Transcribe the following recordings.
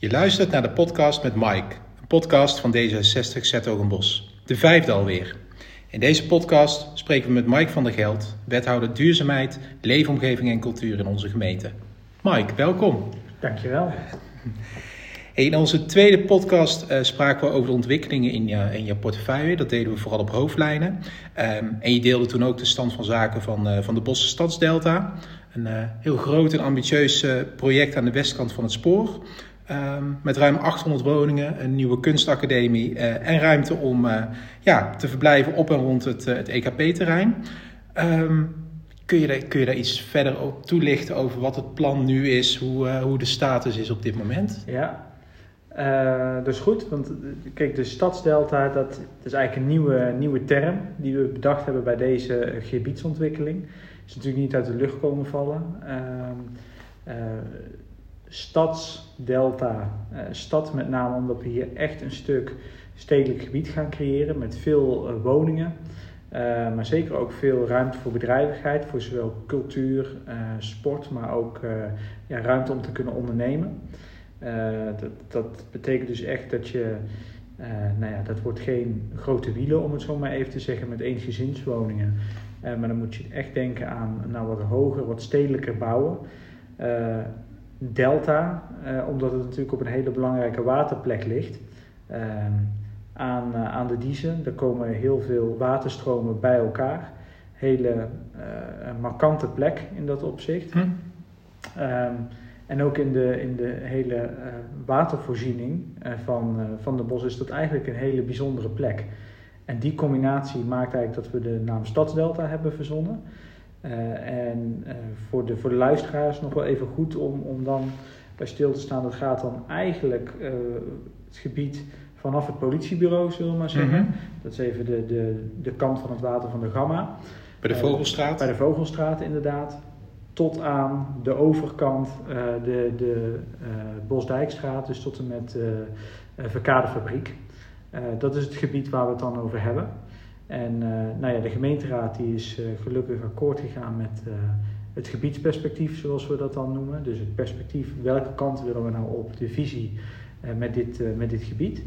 Je luistert naar de podcast met Mike, een podcast van D66 Zetogenbos. De vijfde alweer. In deze podcast spreken we met Mike van der Geld, wethouder duurzaamheid, leefomgeving en cultuur in onze gemeente. Mike, welkom. Dankjewel. In onze tweede podcast uh, spraken we over de ontwikkelingen in je, in je portefeuille. Dat deden we vooral op hoofdlijnen. Um, en je deelde toen ook de stand van zaken van, uh, van de Bosse Stadsdelta. Een uh, heel groot en ambitieus project aan de westkant van het spoor. Um, met ruim 800 woningen, een nieuwe kunstacademie en ruimte om ja, te verblijven op en rond het, het EKP-terrein. Um, kun, je daar, kun je daar iets verder op toelichten over wat het plan nu is, hoe, hoe de status is op dit moment? Ja, dat is goed, want kijk, de stadsdelta, dat, is eigenlijk een nieuwe, nieuwe term die we bedacht hebben bij deze gebiedsontwikkeling. Is natuurlijk niet uit de lucht komen vallen. Uh, stadsdelta, stad met name omdat we hier echt een stuk stedelijk gebied gaan creëren met veel woningen. maar zeker ook veel ruimte voor bedrijvigheid, voor zowel cultuur, sport, maar ook ja, ruimte om te kunnen ondernemen. Dat, dat betekent dus echt dat je, nou ja, dat wordt geen grote wielen om het zo maar even te zeggen met eensgezinswoningen. Uh, maar dan moet je echt denken aan nou, wat hoger, wat stedelijker bouwen. Delta, omdat het natuurlijk op een hele belangrijke waterplek ligt. aan, aan de Diezen, daar komen heel veel waterstromen bij elkaar. Hele markante plek in dat opzicht. Hm. Um, en ook in de, in de hele uh, watervoorziening uh, van, uh, van de bos is dat eigenlijk een hele bijzondere plek. En die combinatie maakt eigenlijk dat we de naam Stadsdelta hebben verzonnen. En voor, de, voor de luisteraars nog wel even goed om, om dan bij stil te staan. Dat gaat dan eigenlijk het gebied vanaf het politiebureau, zullen we maar zeggen. Mm -hmm. Dat is even de, de, de kant van het water van de Gamma. Bij de Vogelstraat? bij de Vogelstraat, inderdaad tot aan de overkant uh, de, de uh, Bosdijkstraat, dus tot en met uh, Verkadefabriek. dat is het gebied waar we het dan over hebben. En nou ja, de gemeenteraad die is gelukkig akkoord gegaan met het gebiedsperspectief, zoals we dat dan noemen. Dus het perspectief, welke kant willen we nou op, de visie met, dit, met dit gebied.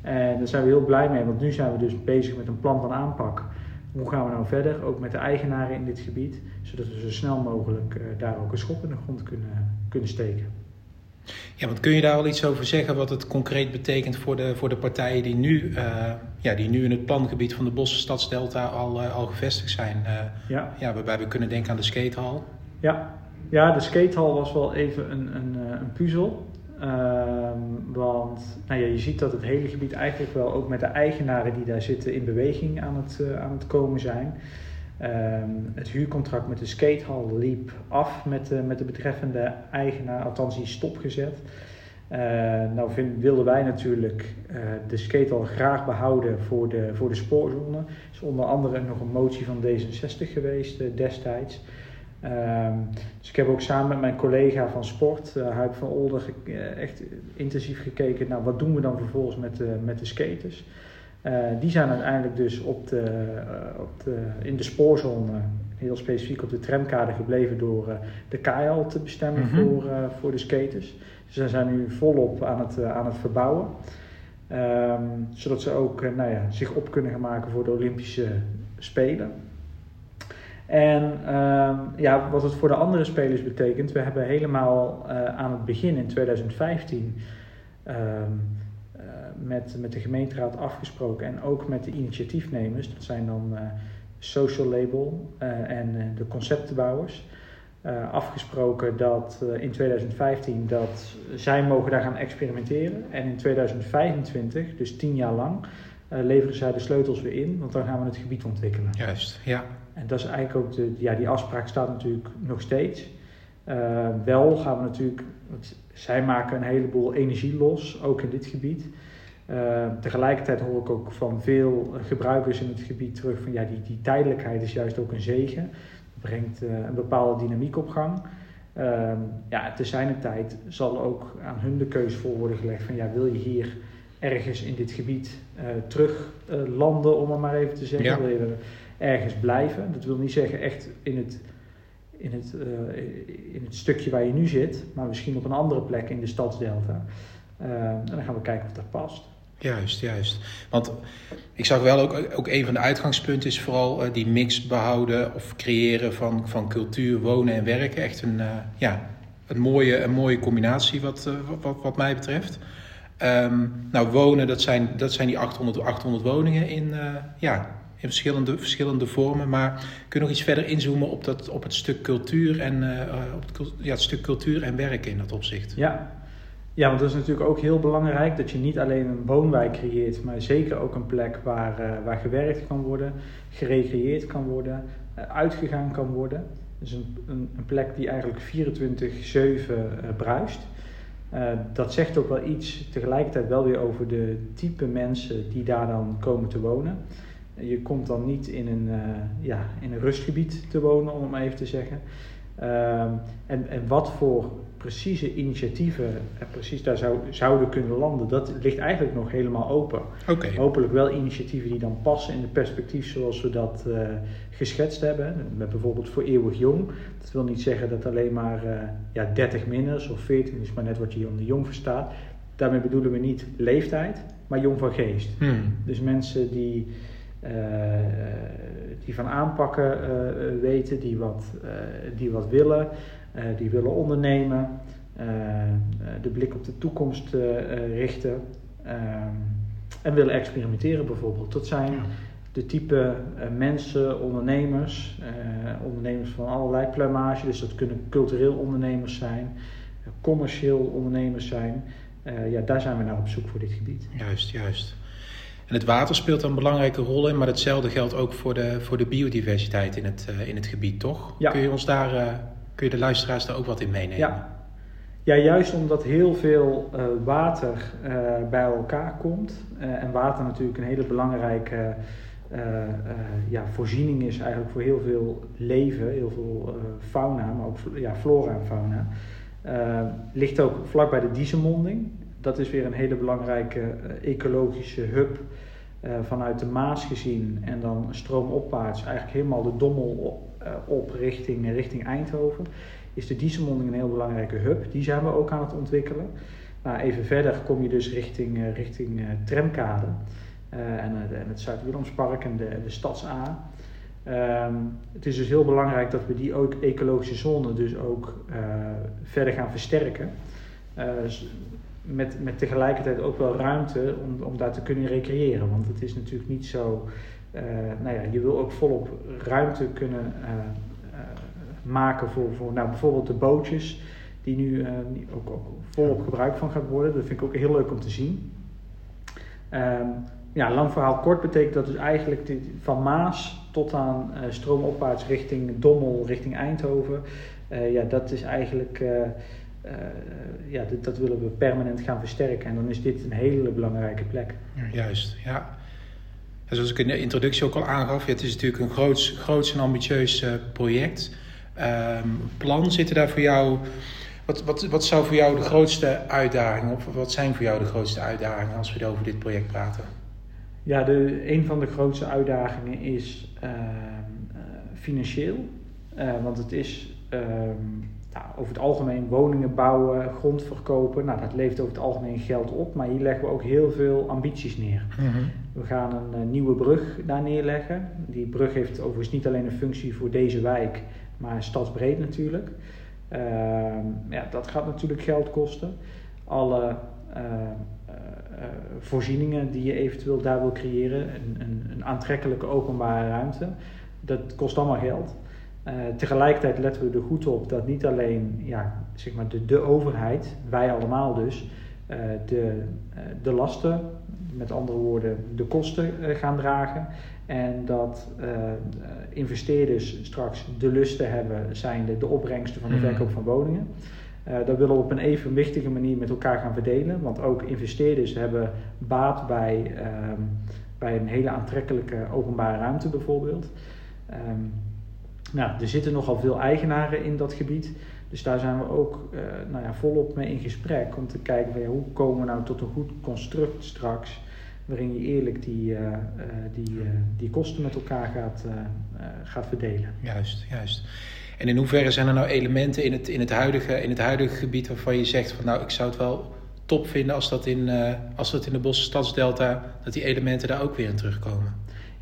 En daar zijn we heel blij mee, want nu zijn we dus bezig met een plan van aanpak hoe gaan we nou verder, ook met de eigenaren in dit gebied, zodat we zo snel mogelijk daar ook een schop in de grond kunnen, kunnen steken. Ja, want kun je daar al iets over zeggen wat het concreet betekent voor de, voor de partijen die nu, uh, ja, die nu in het plangebied van de Bosse Stadsdelta al, uh, al gevestigd zijn? ja. ja. Waarbij we kunnen denken aan de skatehal. Ja, ja de skatehal was wel even een, een, een puzzel. Um, want nou ja, je ziet dat het hele gebied eigenlijk wel ook met de eigenaren die daar zitten in beweging aan het, aan het komen zijn. Um, het huurcontract met de skatehal liep af met de, met de betreffende eigenaar, althans die stopgezet. Uh, nou vind, wilden wij natuurlijk uh, de skatehal graag behouden voor de, voor de spoorzone. Er is onder andere nog een motie van D66 geweest destijds. Um, dus ik heb ook samen met mijn collega van sport, uh, Huip van Older, echt intensief gekeken naar wat doen we dan vervolgens met met de skaters. Uh, die zijn uiteindelijk dus op de, op de, in de spoorzone, heel specifiek op de tramkade gebleven door de KL te bestemmen mm -hmm. voor, voor de skaters. Dus ze zijn nu volop aan het, aan het verbouwen. Um, zodat ze ook nou ja, zich op kunnen gaan maken voor de Olympische Spelen. En um, ja, wat het voor de andere spelers betekent, we hebben helemaal uh, aan het begin in 2015 um, uh, met, met de gemeenteraad afgesproken en ook met de initiatiefnemers, dat zijn dan uh, Social Label en de conceptenbouwers, afgesproken dat in 2015 dat zij mogen daar gaan experimenteren en in 2025, dus tien jaar lang, leveren zij de sleutels weer in, want dan gaan we het gebied ontwikkelen. Juist, ja. En dat is eigenlijk ook de, ja, die afspraak staat natuurlijk nog steeds. Uh, wel gaan we natuurlijk, want zij maken een heleboel energie los, ook in dit gebied. Uh, tegelijkertijd hoor ik ook van veel gebruikers in het gebied terug van ja, die, die tijdelijkheid is juist ook een zegen. Het brengt uh, een bepaalde dynamiek op gang. ja, te zijn tijd zal ook aan hun de keuze voor worden gelegd van ja, wil je hier ergens in dit gebied terug landen, om het maar even te zeggen. Ja. Wil je ergens blijven. Dat wil niet zeggen echt in het, in het, uh, in het stukje waar je nu zit, maar misschien op een andere plek in de stadsdelta. en dan gaan we kijken of dat past. Juist, juist. Want ik zag wel ook, ook een van de uitgangspunten is vooral uh, die mix behouden of creëren van, van cultuur, wonen en werken. Echt een, ja, een, mooie, een mooie combinatie wat, wat, wat mij betreft. Um, nou, wonen, dat zijn, dat zijn die 800, 800 woningen in, ja, in verschillende, verschillende vormen. Maar kun je nog iets verder inzoomen op, dat, op het stuk cultuur en, op het, ja, het stuk cultuur en werken in dat opzicht? Ja, ja, want dat is natuurlijk ook heel belangrijk dat je niet alleen een woonwijk creëert, maar zeker ook een plek waar, uh, waar gewerkt kan worden, gerecreëerd kan worden, uh, uitgegaan kan worden. Dus een, een, een plek die eigenlijk 24-7 uh, bruist. dat zegt ook wel iets tegelijkertijd wel weer over de type mensen die daar dan komen te wonen. Je komt dan niet in een, ja, in een rustgebied te wonen, om het maar even te zeggen. Um, en, en wat voor precieze initiatieven er precies daar zou, zouden kunnen landen, dat ligt eigenlijk nog helemaal open. Okay. Hopelijk wel initiatieven die dan passen in de perspectief zoals we dat uh, geschetst hebben. Met bijvoorbeeld voor eeuwig jong. Dat wil niet zeggen dat alleen maar uh, ja, 30 minners of 14 is maar net wat je onder jong verstaat. Daarmee bedoelen we niet leeftijd, maar jong van geest. Hmm. Dus mensen die die van aanpakken uh, weten, die wat, die wat willen, die willen ondernemen, de blik op de toekomst richten en willen experimenteren bijvoorbeeld. Dat zijn de type mensen, ondernemers, ondernemers van allerlei plumage, dus dat kunnen cultureel ondernemers zijn, commercieel ondernemers zijn. ja, daar zijn we naar op zoek voor dit gebied. Juist, juist. En het water speelt een belangrijke rol in, maar hetzelfde geldt ook voor de, voor de biodiversiteit in het, uh, in het gebied, toch? Ja. Kun je ons daar, uh, kun je de luisteraars daar ook wat in meenemen? Ja, ja juist omdat heel veel uh, water bij elkaar komt en water natuurlijk een hele belangrijke ja, voorziening is eigenlijk voor heel veel leven, heel veel fauna, maar ook ja, flora en fauna. ligt ook vlak bij de Diesemonding dat is weer een hele belangrijke uh, ecologische hub uh, vanuit de Maas gezien en dan stroomopwaarts eigenlijk helemaal de Dommel op, uh, op richting, richting Eindhoven. Is de Dieselmonding een heel belangrijke hub. Die zijn we ook aan het ontwikkelen. Nou, even verder kom je dus richting, richting Tramkade en, het Zuid-Willemspark en de, de Stads-A. Um, het is dus heel belangrijk dat we die ook ecologische zone dus ook verder gaan versterken met, met tegelijkertijd ook wel ruimte om, om daar te kunnen recreëren. Want het is natuurlijk niet zo. Uh, nou ja, je wil ook volop ruimte kunnen uh, uh, maken voor, voor nou, bijvoorbeeld de bootjes, die nu ook, ook, volop gebruik van gaat worden. Dat vind ik ook heel leuk om te zien. Um, ja, lang verhaal kort betekent dat dus eigenlijk van Maas tot aan stroomopwaarts richting Dommel, richting Eindhoven. ja, dat is eigenlijk uh, ja, dit, dat willen we permanent gaan versterken. En dan is dit een hele belangrijke plek. Juist, ja. En zoals ik in de introductie ook al aangaf, het is natuurlijk een groots, groots en ambitieus uh, project. Um, plan zitten daar voor jou. Wat, wat, wat zou voor jou de grootste uitdaging, of wat zijn voor jou de grootste uitdagingen als we over dit project praten? Ja, de, een van de grootste uitdagingen is uh, financieel. want het is um, nou, over het algemeen woningen bouwen, grond verkopen. Nou, dat levert over het algemeen geld op, maar hier leggen we ook heel veel ambities neer. Mm -hmm. We gaan een uh, nieuwe brug daar neerleggen. Die brug heeft overigens niet alleen een functie voor deze wijk, maar stadsbreed natuurlijk. Uh, ja, dat gaat natuurlijk geld kosten. Alle uh, voorzieningen die je eventueel daar wil creëren, een, een, een aantrekkelijke openbare ruimte, dat kost allemaal geld. Uh, tegelijkertijd letten we er goed op dat niet alleen ja, zeg maar de, de overheid, wij allemaal dus, uh, de, uh, de lasten, met andere woorden de kosten gaan dragen. En dat investeerders straks de lusten hebben, zijn de, de opbrengsten van de verkoop van woningen. dat willen we op een evenwichtige manier met elkaar gaan verdelen. Want ook investeerders hebben baat bij, bij een hele aantrekkelijke openbare ruimte bijvoorbeeld. Um, nou, er zitten nogal veel eigenaren in dat gebied. Dus daar zijn we ook uh, nou ja, volop mee in gesprek om te kijken van, ja, hoe komen we nou tot een goed construct straks. Waarin je eerlijk die, uh, uh, die, die kosten met elkaar gaat, gaat verdelen. Juist, juist. En in hoeverre zijn er nou elementen in het, in, het huidige, in het huidige gebied waarvan je zegt van nou ik zou het wel top vinden als dat in, als dat in de Bosse Stadsdelta, dat die elementen daar ook weer in terugkomen.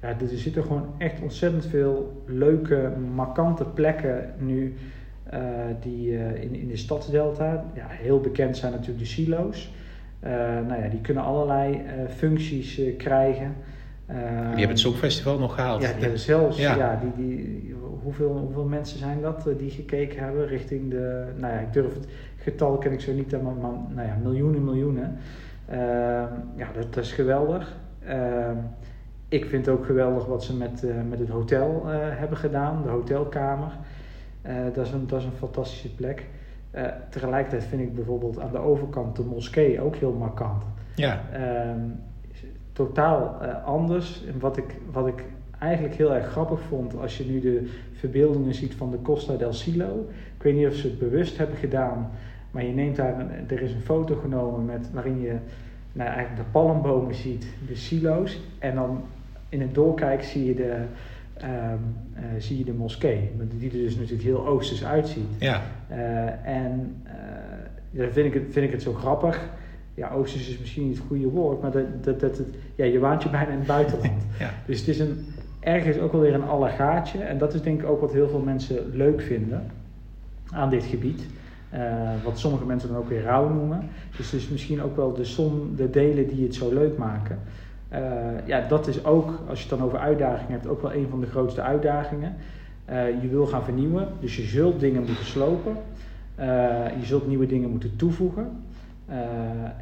Ja, er zitten gewoon echt ontzettend veel leuke, markante plekken nu uh, die uh, in, in de Stadsdelta, ja, heel bekend zijn natuurlijk de silo's. nou ja, die kunnen allerlei functies krijgen. die hebben het Songfestival nog gehaald. Ja, die zelfs, ja. ja die, die, hoeveel, hoeveel mensen zijn dat die gekeken hebben richting de, nou ja, ik durf het getal ken ik zo niet, maar, maar nou ja, miljoenen, miljoenen. Uh, ja, dat, dat, is geweldig. Ik vind ook geweldig wat ze met, uh, met het hotel eh, hebben gedaan, de hotelkamer. Eh, dat, is een, dat is een fantastische plek. tegelijkertijd vind ik bijvoorbeeld aan de overkant de moskee ook heel markant. Ja. Ehm, totaal anders. En wat ik, wat ik eigenlijk heel erg grappig vond, als je nu de verbeeldingen ziet van de Costa del Silo. Ik weet niet of ze het bewust hebben gedaan, maar je neemt daar, een, er is een foto genomen met, waarin je nou, eigenlijk de palmbomen ziet, de silo's. En dan in het doorkijk zie je de, um, uh, zie je de moskee, die er dus natuurlijk heel oosters uitziet. Ja. Uh, en uh, dan vind ik, het, vind ik het zo grappig. Ja, oosters is misschien niet het goede woord, maar dat, dat, dat, het, ja, je waant je bijna in het buitenland. ja. Dus het is een, ergens ook wel weer een allegaatje. En dat is denk ik ook wat heel veel mensen leuk vinden aan dit gebied. Uh, wat sommige mensen dan ook weer rauw noemen. Dus het is misschien ook wel de som, de delen die het zo leuk maken. Uh, ja, dat is ook, als je het dan over uitdagingen hebt, ook wel een van de grootste uitdagingen. Uh, je wil gaan vernieuwen, dus je zult dingen moeten slopen. je zult nieuwe dingen moeten toevoegen.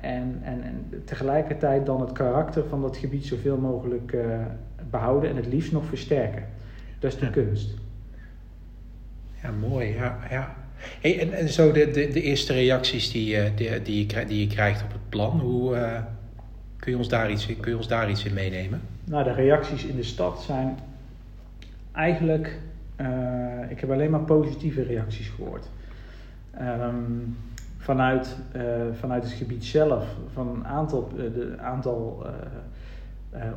en, en, en tegelijkertijd dan het karakter van dat gebied zoveel mogelijk behouden en het liefst nog versterken. Dat is de ja. kunst. Ja, mooi. Ja, ja. Hey, en, en zo de, de, de eerste reacties die, die, die, je, die je krijgt op het plan, hoe, kun, je ons daar iets, kun je ons daar iets in meenemen? Nou, de reacties in de stad zijn eigenlijk, uh, ik heb alleen maar positieve reacties gehoord. Um, vanuit, uh, vanuit het gebied zelf, van een aantal, de aantal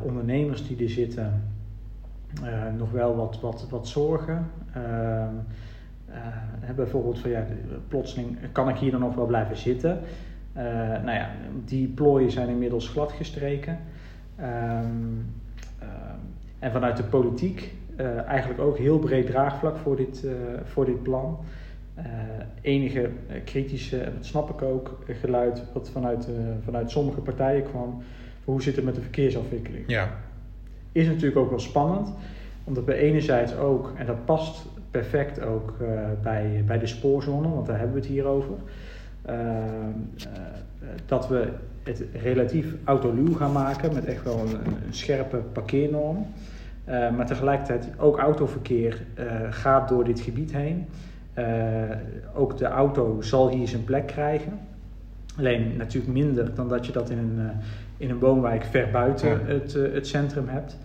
ondernemers die er zitten, nog wel wat, wat, wat zorgen. Ehm, bijvoorbeeld van ja, plotseling kan ik hier dan nog wel blijven zitten. Uh, nou ja, die plooien zijn inmiddels gladgestreken. Um, en vanuit de politiek eigenlijk ook heel breed draagvlak voor dit, voor dit plan. enige kritische, en dat snap ik ook, geluid wat vanuit, vanuit sommige partijen kwam. Hoe zit het met de verkeersafwikkeling? Ja. Is natuurlijk ook wel spannend, omdat bij enerzijds ook, en dat past perfect ook uh, bij, bij de spoorzone, want daar hebben we het hier over. Uh, uh, dat we het relatief autoluw gaan maken met echt wel een, een scherpe parkeernorm. maar tegelijkertijd ook autoverkeer gaat door dit gebied heen. ook de auto zal hier zijn plek krijgen. Alleen natuurlijk minder dan dat je dat in een, in een woonwijk ver buiten ja. het, het centrum hebt.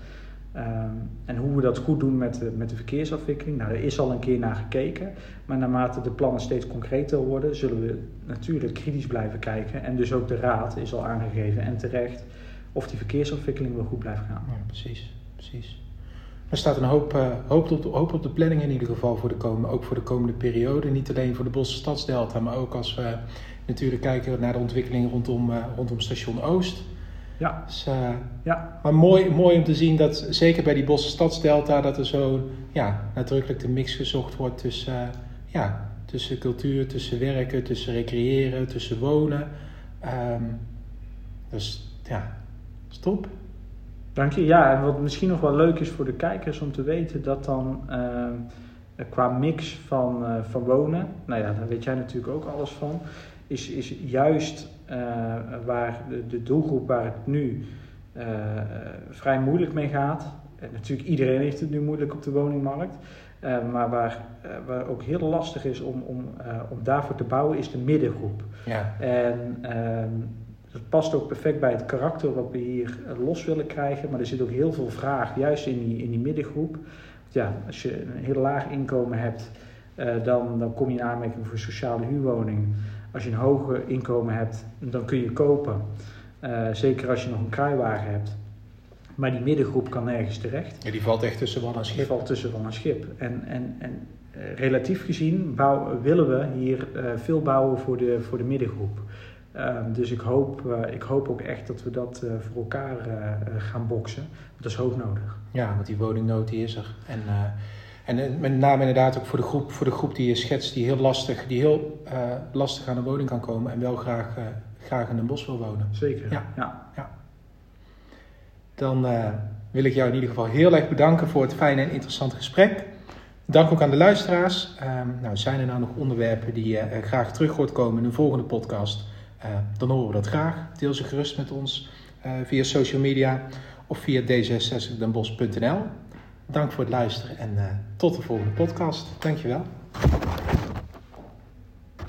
Um, en hoe we dat goed doen met de, met de verkeersafwikkeling, nou, er is al een keer naar gekeken. Maar naarmate de plannen steeds concreter worden, zullen we natuurlijk kritisch blijven kijken. En dus ook de raad is al aangegeven en terecht of die verkeersafwikkeling wel goed blijft gaan. Ja, precies, precies. Er staat een hoop, uh, hoop, op de, hoop op de planning in ieder geval voor de komende, ook voor de komende periode. Niet alleen voor de Bosse Stadsdelta, maar ook als we natuurlijk kijken naar de ontwikkeling rondom, uh, rondom station Oost. Ja. Dus, uh, ja. Maar mooi, mooi om te zien dat zeker bij die Bosse Stadsdelta dat er zo ja, nadrukkelijk de mix gezocht wordt tussen, uh, ja, tussen cultuur, tussen werken, tussen recreëren, tussen wonen. Um, dus ja, stop. Dank je. Ja, en wat misschien nog wel leuk is voor de kijkers om te weten, dat dan uh, qua mix van, uh, van wonen, nou ja, daar weet jij natuurlijk ook alles van, is, is juist uh, waar de, de, doelgroep waar het nu uh, vrij moeilijk mee gaat. En natuurlijk iedereen heeft het nu moeilijk op de woningmarkt. Uh, maar waar, waar ook heel lastig is om, om, om daarvoor te bouwen, is de middengroep. Ja. En ehm, dat past ook perfect bij het karakter wat we hier los willen krijgen. Maar er zit ook heel veel vraag, juist in die, in die middengroep. Ja, als je een heel laag inkomen hebt, dan, dan kom je in aanmerking voor sociale huurwoning. Als je een hoger inkomen hebt, dan kun je kopen. Uh, zeker als je nog een kruiwagen hebt. Maar die middengroep kan nergens terecht. Ja, die valt echt tussen wal en schip. Die valt tussen wal en schip. En, en, en uh, relatief gezien bouw, willen we hier uh, veel bouwen voor de, voor de middengroep. Ehm, dus ik hoop, ik hoop ook echt dat we dat voor elkaar gaan boksen. Dat is hoog nodig. Ja, want die woningnood die is er. En, en met name inderdaad ook voor de groep, voor de groep die je schetst, die heel lastig, die heel lastig aan een woning kan komen en wel graag, graag in een bos wil wonen. Zeker. Ja. ja. ja. Dan wil ik jou in ieder geval heel erg bedanken voor het fijne en interessante gesprek. Dank ook aan de luisteraars. Uh, nou, zijn er nou nog onderwerpen die je uh, graag terug hoort komen in een volgende podcast? Uh, dan horen we dat graag. Deel ze gerust met ons eh, via social media of via d66denbos.nl. Dank voor het luisteren en tot de volgende podcast. Dankjewel.